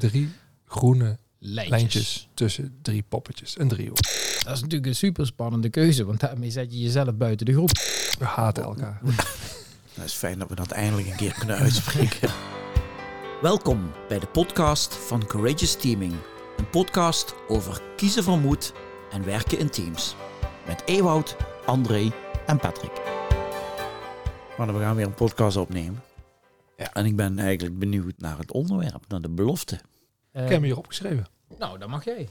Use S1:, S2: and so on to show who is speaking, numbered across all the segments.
S1: drie groene
S2: Lijntjes.
S1: lijntjes tussen drie poppetjes. Een driehoek.
S2: Dat is natuurlijk een super spannende keuze, want daarmee zet je jezelf buiten de groep.
S1: We haten elkaar.
S3: Dat is fijn dat we dat eindelijk een keer kunnen uitspreken. Welkom bij de podcast van Courageous Teaming. Een podcast over kiezen van moed en werken in teams. Met Ewout, André en Patrick. Maar we gaan weer een podcast opnemen.
S1: Ja.
S3: En ik ben eigenlijk benieuwd naar het onderwerp, naar de belofte.
S2: Eh,
S1: Ik heb hem hier opgeschreven.
S2: nou, dan mag jij.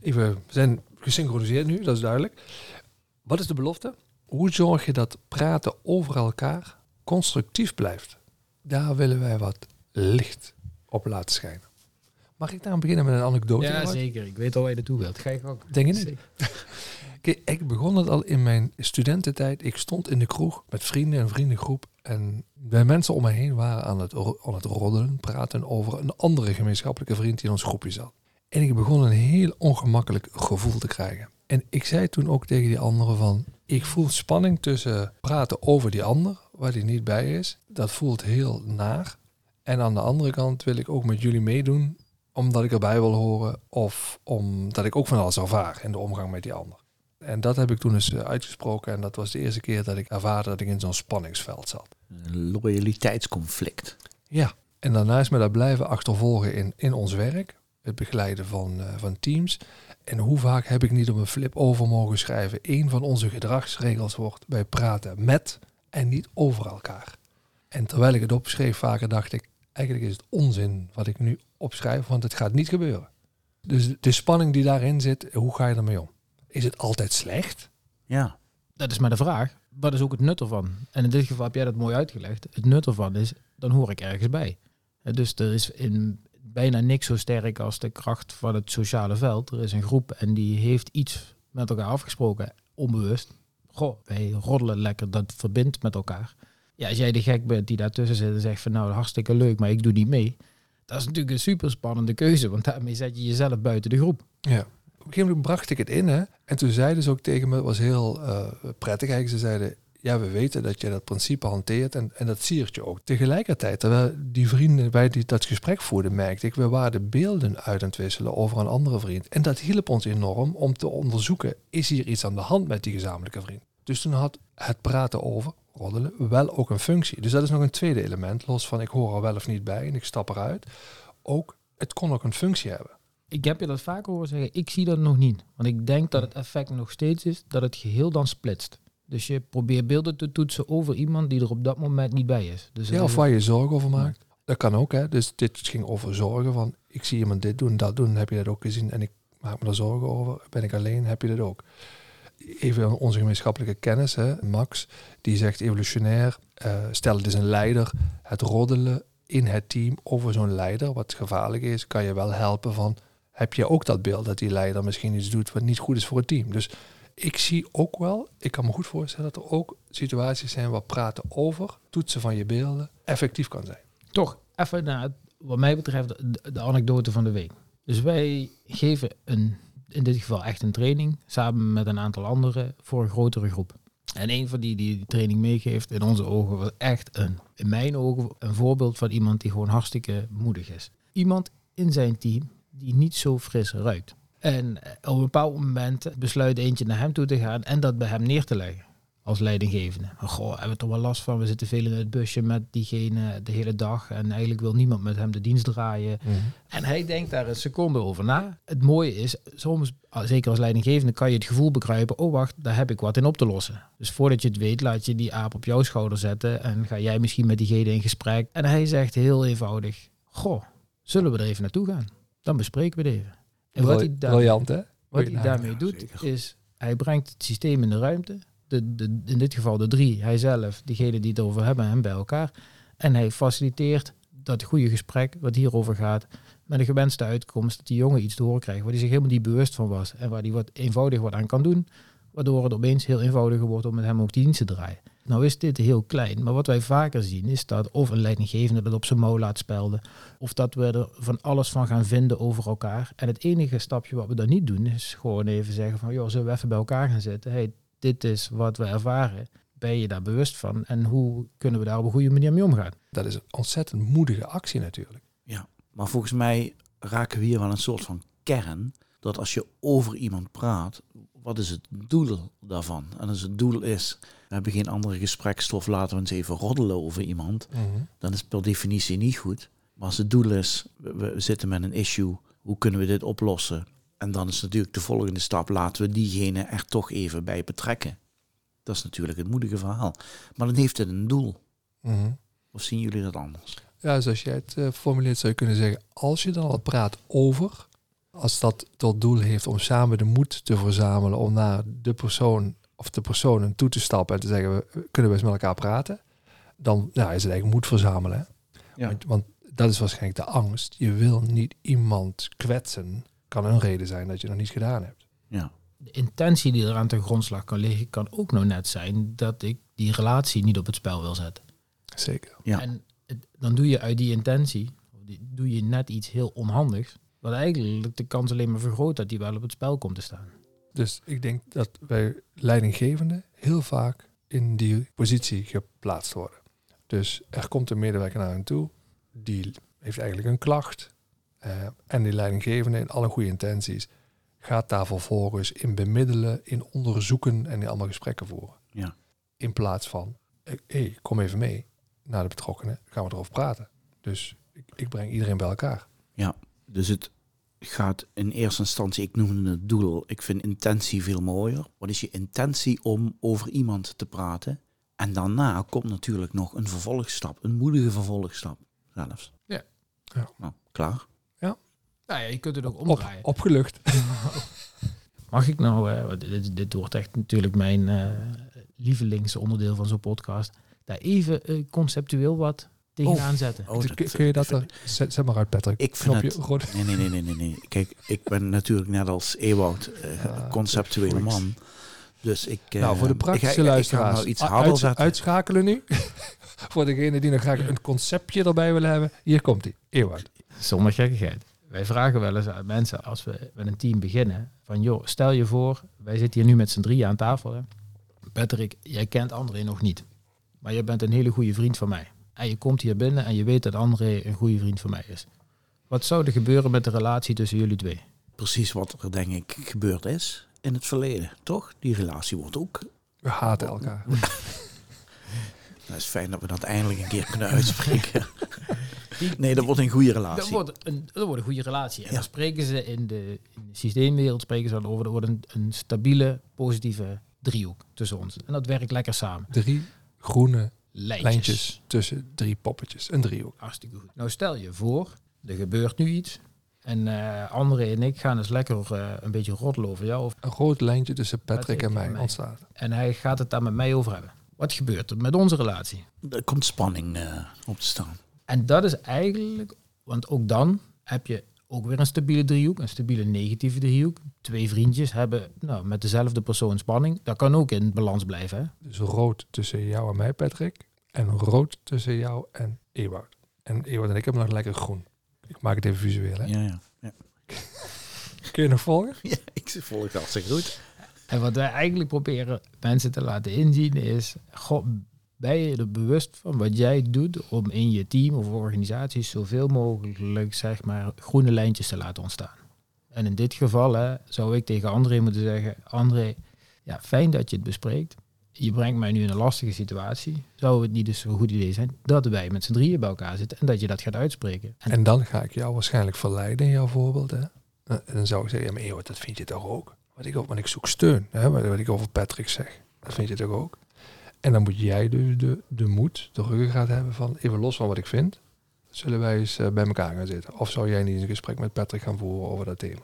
S1: Even, we zijn gesynchroniseerd nu, dat is duidelijk. Wat is de belofte? Hoe zorg je dat praten over elkaar constructief blijft? Daar willen wij wat licht op laten schijnen. Mag ik daar beginnen met een anekdote?
S2: Ja, zeker. Ik weet al waar je naartoe wilt. Ga je ook.
S1: Denk je niet? Ik begon het al in mijn studententijd. Ik stond in de kroeg met vrienden, een vriendengroep. En bij mensen om me heen waren aan het, aan het roddelen, praten over een andere gemeenschappelijke vriend die in ons groepje zat. En ik begon een heel ongemakkelijk gevoel te krijgen. En ik zei toen ook tegen die anderen van, ik voel spanning tussen praten over die ander, waar die niet bij is. Dat voelt heel naar. En aan de andere kant wil ik ook met jullie meedoen, omdat ik erbij wil horen of omdat ik ook van alles ervaar in de omgang met die ander. En dat heb ik toen eens eh, uitgesproken en dat was de eerste keer dat ik ervaarde dat ik in zo'n spanningsveld zat.
S3: Een loyaliteitsconflict.
S1: Ja, en daarna is me dat blijven achtervolgen in, in ons werk, het begeleiden van, eh, van teams. En hoe vaak heb ik niet op een flip over mogen schrijven, een van onze gedragsregels wordt, wij praten met en niet over elkaar. En terwijl ik het opschreef, vaker dacht ik, eigenlijk is het onzin wat ik nu opschrijf, want het gaat niet gebeuren. Dus de spanning die daarin zit, hoe ga je ermee om? Is het altijd slecht?
S3: Ja,
S2: Dat is maar de vraag. Wat is ook het nut ervan? En in dit geval heb jij dat mooi uitgelegd. Het nut ervan is, dan hoor ik ergens bij. Dus er is in bijna niks zo sterk als de kracht van het sociale veld. Er is een groep en die heeft iets met elkaar afgesproken, onbewust. Goh, wij roddelen lekker, dat verbindt met elkaar. Ja, als jij de gek bent die daartussen zit en zegt van nou, hartstikke leuk, maar ik doe niet mee. Dat is natuurlijk een super spannende keuze, want daarmee zet je jezelf buiten de groep.
S1: Ja. Een gegeven moment bracht ik het in, hè. En toen zeiden ze ook tegen me, het was heel eh, prettig eigenlijk, ze zeiden, ja, we weten dat je dat principe hanteert en, en dat siert je ook. Tegelijkertijd, terwijl die vrienden, wij die dat gesprek voerden, merkte ik, we waren beelden uit aan het wisselen over een andere vriend. En dat hielp ons enorm om te onderzoeken, is hier iets aan de hand met die gezamenlijke vriend? Dus toen had het praten over, roddelen, wel ook een functie. Dus dat is nog een tweede element, los van ik hoor er wel of niet bij en ik stap eruit. Ook, het kon ook een functie hebben.
S2: Ik heb je dat vaker horen zeggen, ik zie dat nog niet. Want ik denk dat het effect nog steeds is dat het geheel dan splitst. Dus je probeert beelden te toetsen over iemand die er op dat moment niet bij is. Dus
S1: Ja, of waar je zorgen over maakt. Dat kan ook, hè. Dus dit ging over zorgen van, ik zie iemand dit doen, dat doen, heb je dat ook gezien en ik maak me er zorgen over. Ben ik alleen, heb je dat ook. Even onze gemeenschappelijke kennis, hè. Max, die zegt evolutionair, eh, stel het is een leider, het roddelen in het team over zo'n leider, wat gevaarlijk is, kan je wel helpen van, heb je ook dat beeld dat die leider misschien iets doet wat niet goed is voor het team. Dus ik zie ook wel, ik kan me goed voorstellen dat er ook situaties zijn waar praten over, toetsen van je beelden, effectief kan zijn.
S2: Toch, even naar, wat mij betreft, de, de anekdote van de week. Dus wij geven een, in dit geval echt een training, samen met een aantal anderen, voor een grotere groep. En een van die die die training meegeeft, in onze ogen, was echt een, in mijn ogen, een voorbeeld van iemand die gewoon hartstikke moedig is. Iemand in zijn team die niet zo fris ruikt. En eh, op een bepaald moment besluit eentje naar hem toe te gaan en dat bij hem neer te leggen. Als leidinggevende. Goh, hebben we toch wel last van. We zitten veel in het busje met diegene de hele dag. En eigenlijk wil niemand met hem de dienst draaien. En hij denkt daar een seconde over na. Het mooie is, soms, ah, zeker als leidinggevende, kan je het gevoel begrijpen. Oh wacht, daar heb ik wat in op te lossen. Dus voordat je het weet, laat je die aap op jouw schouder zetten. En ga jij misschien met diegene in gesprek. En hij zegt heel eenvoudig. Goh, zullen we er even naartoe gaan? Dan bespreken we het even. En wat hij, daar,
S1: Briljant, hè?
S2: wat hij daarmee doet, is hij brengt het systeem in de ruimte. De, de, in dit geval de drie, hij zelf, diegene die het over hebben, hem bij elkaar. En hij faciliteert dat goede gesprek wat hierover gaat. Met een gewenste uitkomst dat die jongen iets te horen krijgt waar hij zich helemaal niet bewust van was. En waar hij wat eenvoudig wat aan kan doen. Waardoor het opeens heel eenvoudiger wordt om met hem ook die dienst te draaien. Nou is dit heel klein, maar wat wij vaker zien is dat of een leidinggevende dat op zijn mouw laat spelden. Of dat we er van alles van gaan vinden over elkaar. En het enige stapje wat we dan niet doen is gewoon even zeggen van joh, zullen we even bij elkaar gaan zitten. Hey, dit is wat we ervaren. Ben je daar bewust van? En hoe kunnen we daar op een goede manier mee omgaan?
S1: Dat is een ontzettend moedige actie natuurlijk.
S3: Ja. Maar volgens mij raken we hier wel een soort van kern. Dat als je over iemand praat, wat is het doel daarvan? En als het doel is, we hebben geen andere gesprekstof, laten we eens even roddelen over iemand.
S1: Mhm.
S3: Dan is het per definitie niet goed. Maar als het doel is, we, we zitten met een issue, hoe kunnen we dit oplossen? En dan is natuurlijk de volgende stap, laten we diegene er toch even bij betrekken. Dat is natuurlijk het moedige verhaal. Maar dan heeft het een doel.
S1: Mhm.
S3: Of zien jullie dat anders?
S1: Ja, zoals jij het eh, formuleert zou je kunnen zeggen, als je dan al praat over, als dat tot doel heeft om samen de moed te verzamelen om naar de persoon of de personen toe te stappen en te zeggen, we kunnen we eens met elkaar praten, dan ja, is het eigenlijk moed verzamelen.
S3: Ja.
S1: Want, want dat is waarschijnlijk de angst. Je wil niet iemand kwetsen. Kan een reden zijn dat je nog niets gedaan hebt.
S3: Ja.
S2: De intentie die er aan ten grondslag kan liggen, kan ook nog net zijn dat ik die relatie niet op het spel wil zetten.
S1: Zeker.
S3: Ja.
S2: En het- dan doe je uit die intentie, die- doe je net iets heel onhandigs, wat eigenlijk de kans alleen maar vergroot dat die wel op het spel komt te staan.
S1: Dus ik denk dat wij leidinggevenden heel vaak in die positie geplaatst worden. Dus er komt een medewerker naar hen toe, die heeft eigenlijk een klacht. eh, en die leidinggevende in alle goede intenties gaat daar vervolgens in bemiddelen, in onderzoeken en in allemaal gesprekken voeren.
S3: Ja.
S1: In plaats van, hé, hey, kom even mee naar de betrokkenen, gaan we erover praten. Dus ik, ik breng iedereen bij elkaar.
S3: Dus het gaat in eerste instantie, ik noemde het doel, ik vind intentie veel mooier. Wat is je intentie om over iemand te praten? En daarna komt natuurlijk nog een vervolgstap, een moedige vervolgstap zelfs.
S2: Ja.
S1: Ja.
S3: Nou, klaar.
S2: Nou ja, je kunt het ook
S1: Op,
S2: omdraaien.
S1: opgelucht.
S2: Mag ik nou, eh, dit, dit wordt echt natuurlijk mijn eh lievelingsonderdeel van zo'n podcast, daar even eh, conceptueel wat tegenaan zetten.
S3: Oh,
S1: kun, kun je dat er, zet, zet maar uit Patrick.
S3: Ik vind
S1: Knopje
S3: het-
S1: rood.
S3: Nee, nee, nee, nee, nee, nee. Kijk, ik ben natuurlijk net als Ewout eh,
S1: Ah,
S3: conceptuele man. Dus ik... eh,
S1: nou, voor de
S3: ik ga-
S1: praktische
S3: ik ga
S1: luisteraars.
S3: nou iets harder
S1: uit-
S3: zetten.
S1: uitschakelen nu. voor degene die nog graag een conceptje erbij willen hebben. Hier komt hij. Eeuwoud.
S2: Zonder gekkigheid. Wij vragen wel eens aan mensen als we met een team beginnen. Van joh, stel je voor, wij zitten hier nu met z'n drieën aan tafel. Hè. Patrick, jij kent André nog niet. Maar je bent een hele goede vriend van mij. En je komt hier binnen en je weet dat André een goede vriend van mij is. Wat zou er gebeuren met de relatie tussen jullie twee?
S3: Precies wat er denk ik gebeurd is in het verleden, toch? Die relatie wordt ook...
S1: We haten elkaar.
S3: Het is fijn dat we dat eindelijk een keer kunnen uitspreken. nee, dat wordt een goede
S2: Dat
S3: relatie.
S2: wordt een, dat wordt een goede relatie. En
S3: Ja.
S2: dan spreken ze in de, in de systeemwereld spreken ze dan over. Dat wordt een, een stabiele, positieve driehoek tussen ons. En dat werkt lekker samen.
S1: Drie groene
S2: Lijntjes.
S1: lijntjes tussen drie poppetjes. Een driehoek.
S2: Hartstikke goed. Nou, stel je voor, er gebeurt nu iets. En eh André en ik gaan eens lekker eh, een beetje roddelen over jou. Of-
S1: Een rood lijntje tussen Patrick,
S2: Patrick
S1: en
S2: en
S1: mij
S2: mij.
S1: ontstaat.
S2: En hij gaat het daar met mij over hebben. Wat gebeurt er met onze relatie?
S3: Er komt spanning eh, op te staan.
S2: En dat is eigenlijk, want ook dan heb je ook weer een stabiele driehoek, een stabiele negatieve driehoek. Twee vriendjes hebben nou, met dezelfde persoon spanning. Dat kan ook in balans blijven. Hè?
S1: Dus rood tussen jou en mij, Patrick. En rood tussen jou en Ewout. En Ewout en ik hebben nog lekker groen. Ik maak het even visueel. Hè?
S3: Ja, ja. ja.
S1: Kun je nog volgen?
S3: ja ik volg het hartstikke goed.
S2: En wat wij eigenlijk proberen mensen te laten inzien is, goh, ben je er bewust van wat jij doet om in je team of organisatie zoveel mogelijk zeg maar, groene lijntjes te laten ontstaan. En in dit geval hè, zou ik tegen André moeten zeggen, André, ja, fijn dat je het bespreekt. Je brengt mij nu in een lastige situatie. Zou het niet dus een goed idee zijn dat wij met z'n drieën bij elkaar zitten en dat je dat gaat uitspreken? En
S1: En dan ga ik jou waarschijnlijk verleiden in jouw voorbeeld. Hè? Eh, En dan zou ik zeggen, ja, maar Ewout, dat vind je toch ook? Wat ik, ook- want ik zoek steun. Hè? Wat wat ik over Patrick zeg. Dat vind je toch ook? En dan moet jij dus de, de moed, de ruggengraat hebben van, even los van wat ik vind, zullen wij eens eh, bij elkaar gaan zitten? Of zou jij niet een gesprek met Patrick gaan voeren over dat thema?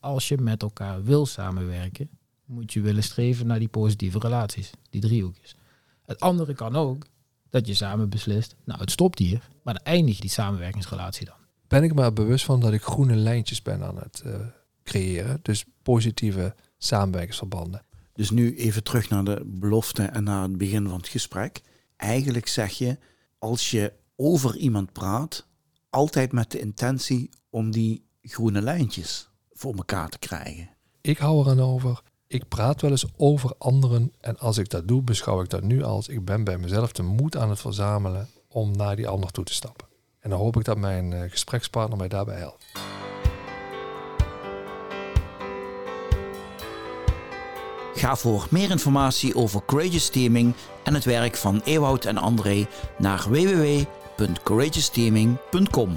S2: als je met elkaar wil samenwerken, moet je willen streven naar die positieve relaties, die driehoekjes. Het andere kan ook dat je samen beslist, nou het stopt hier, maar dan eindigt die samenwerkingsrelatie dan.
S1: Ben ik maar bewust van dat ik groene lijntjes ben aan het eh, creëren. Dus positieve samenwerkingsverbanden.
S3: Dus nu even terug naar de belofte en naar het begin van het gesprek. Eigenlijk zeg je, als je over iemand praat, altijd met de intentie om die groene lijntjes voor elkaar te krijgen.
S1: Ik hou eraan over ik praat wel eens over anderen en als ik dat doe, beschouw ik dat nu als ik ben bij mezelf de moed aan het verzamelen om naar die ander toe te stappen. En dan hoop ik dat mijn eh, gesprekspartner mij daarbij helpt.
S3: Ga voor meer informatie over Courageous Teaming en het werk van Ewout en André naar www.courageousteaming.com.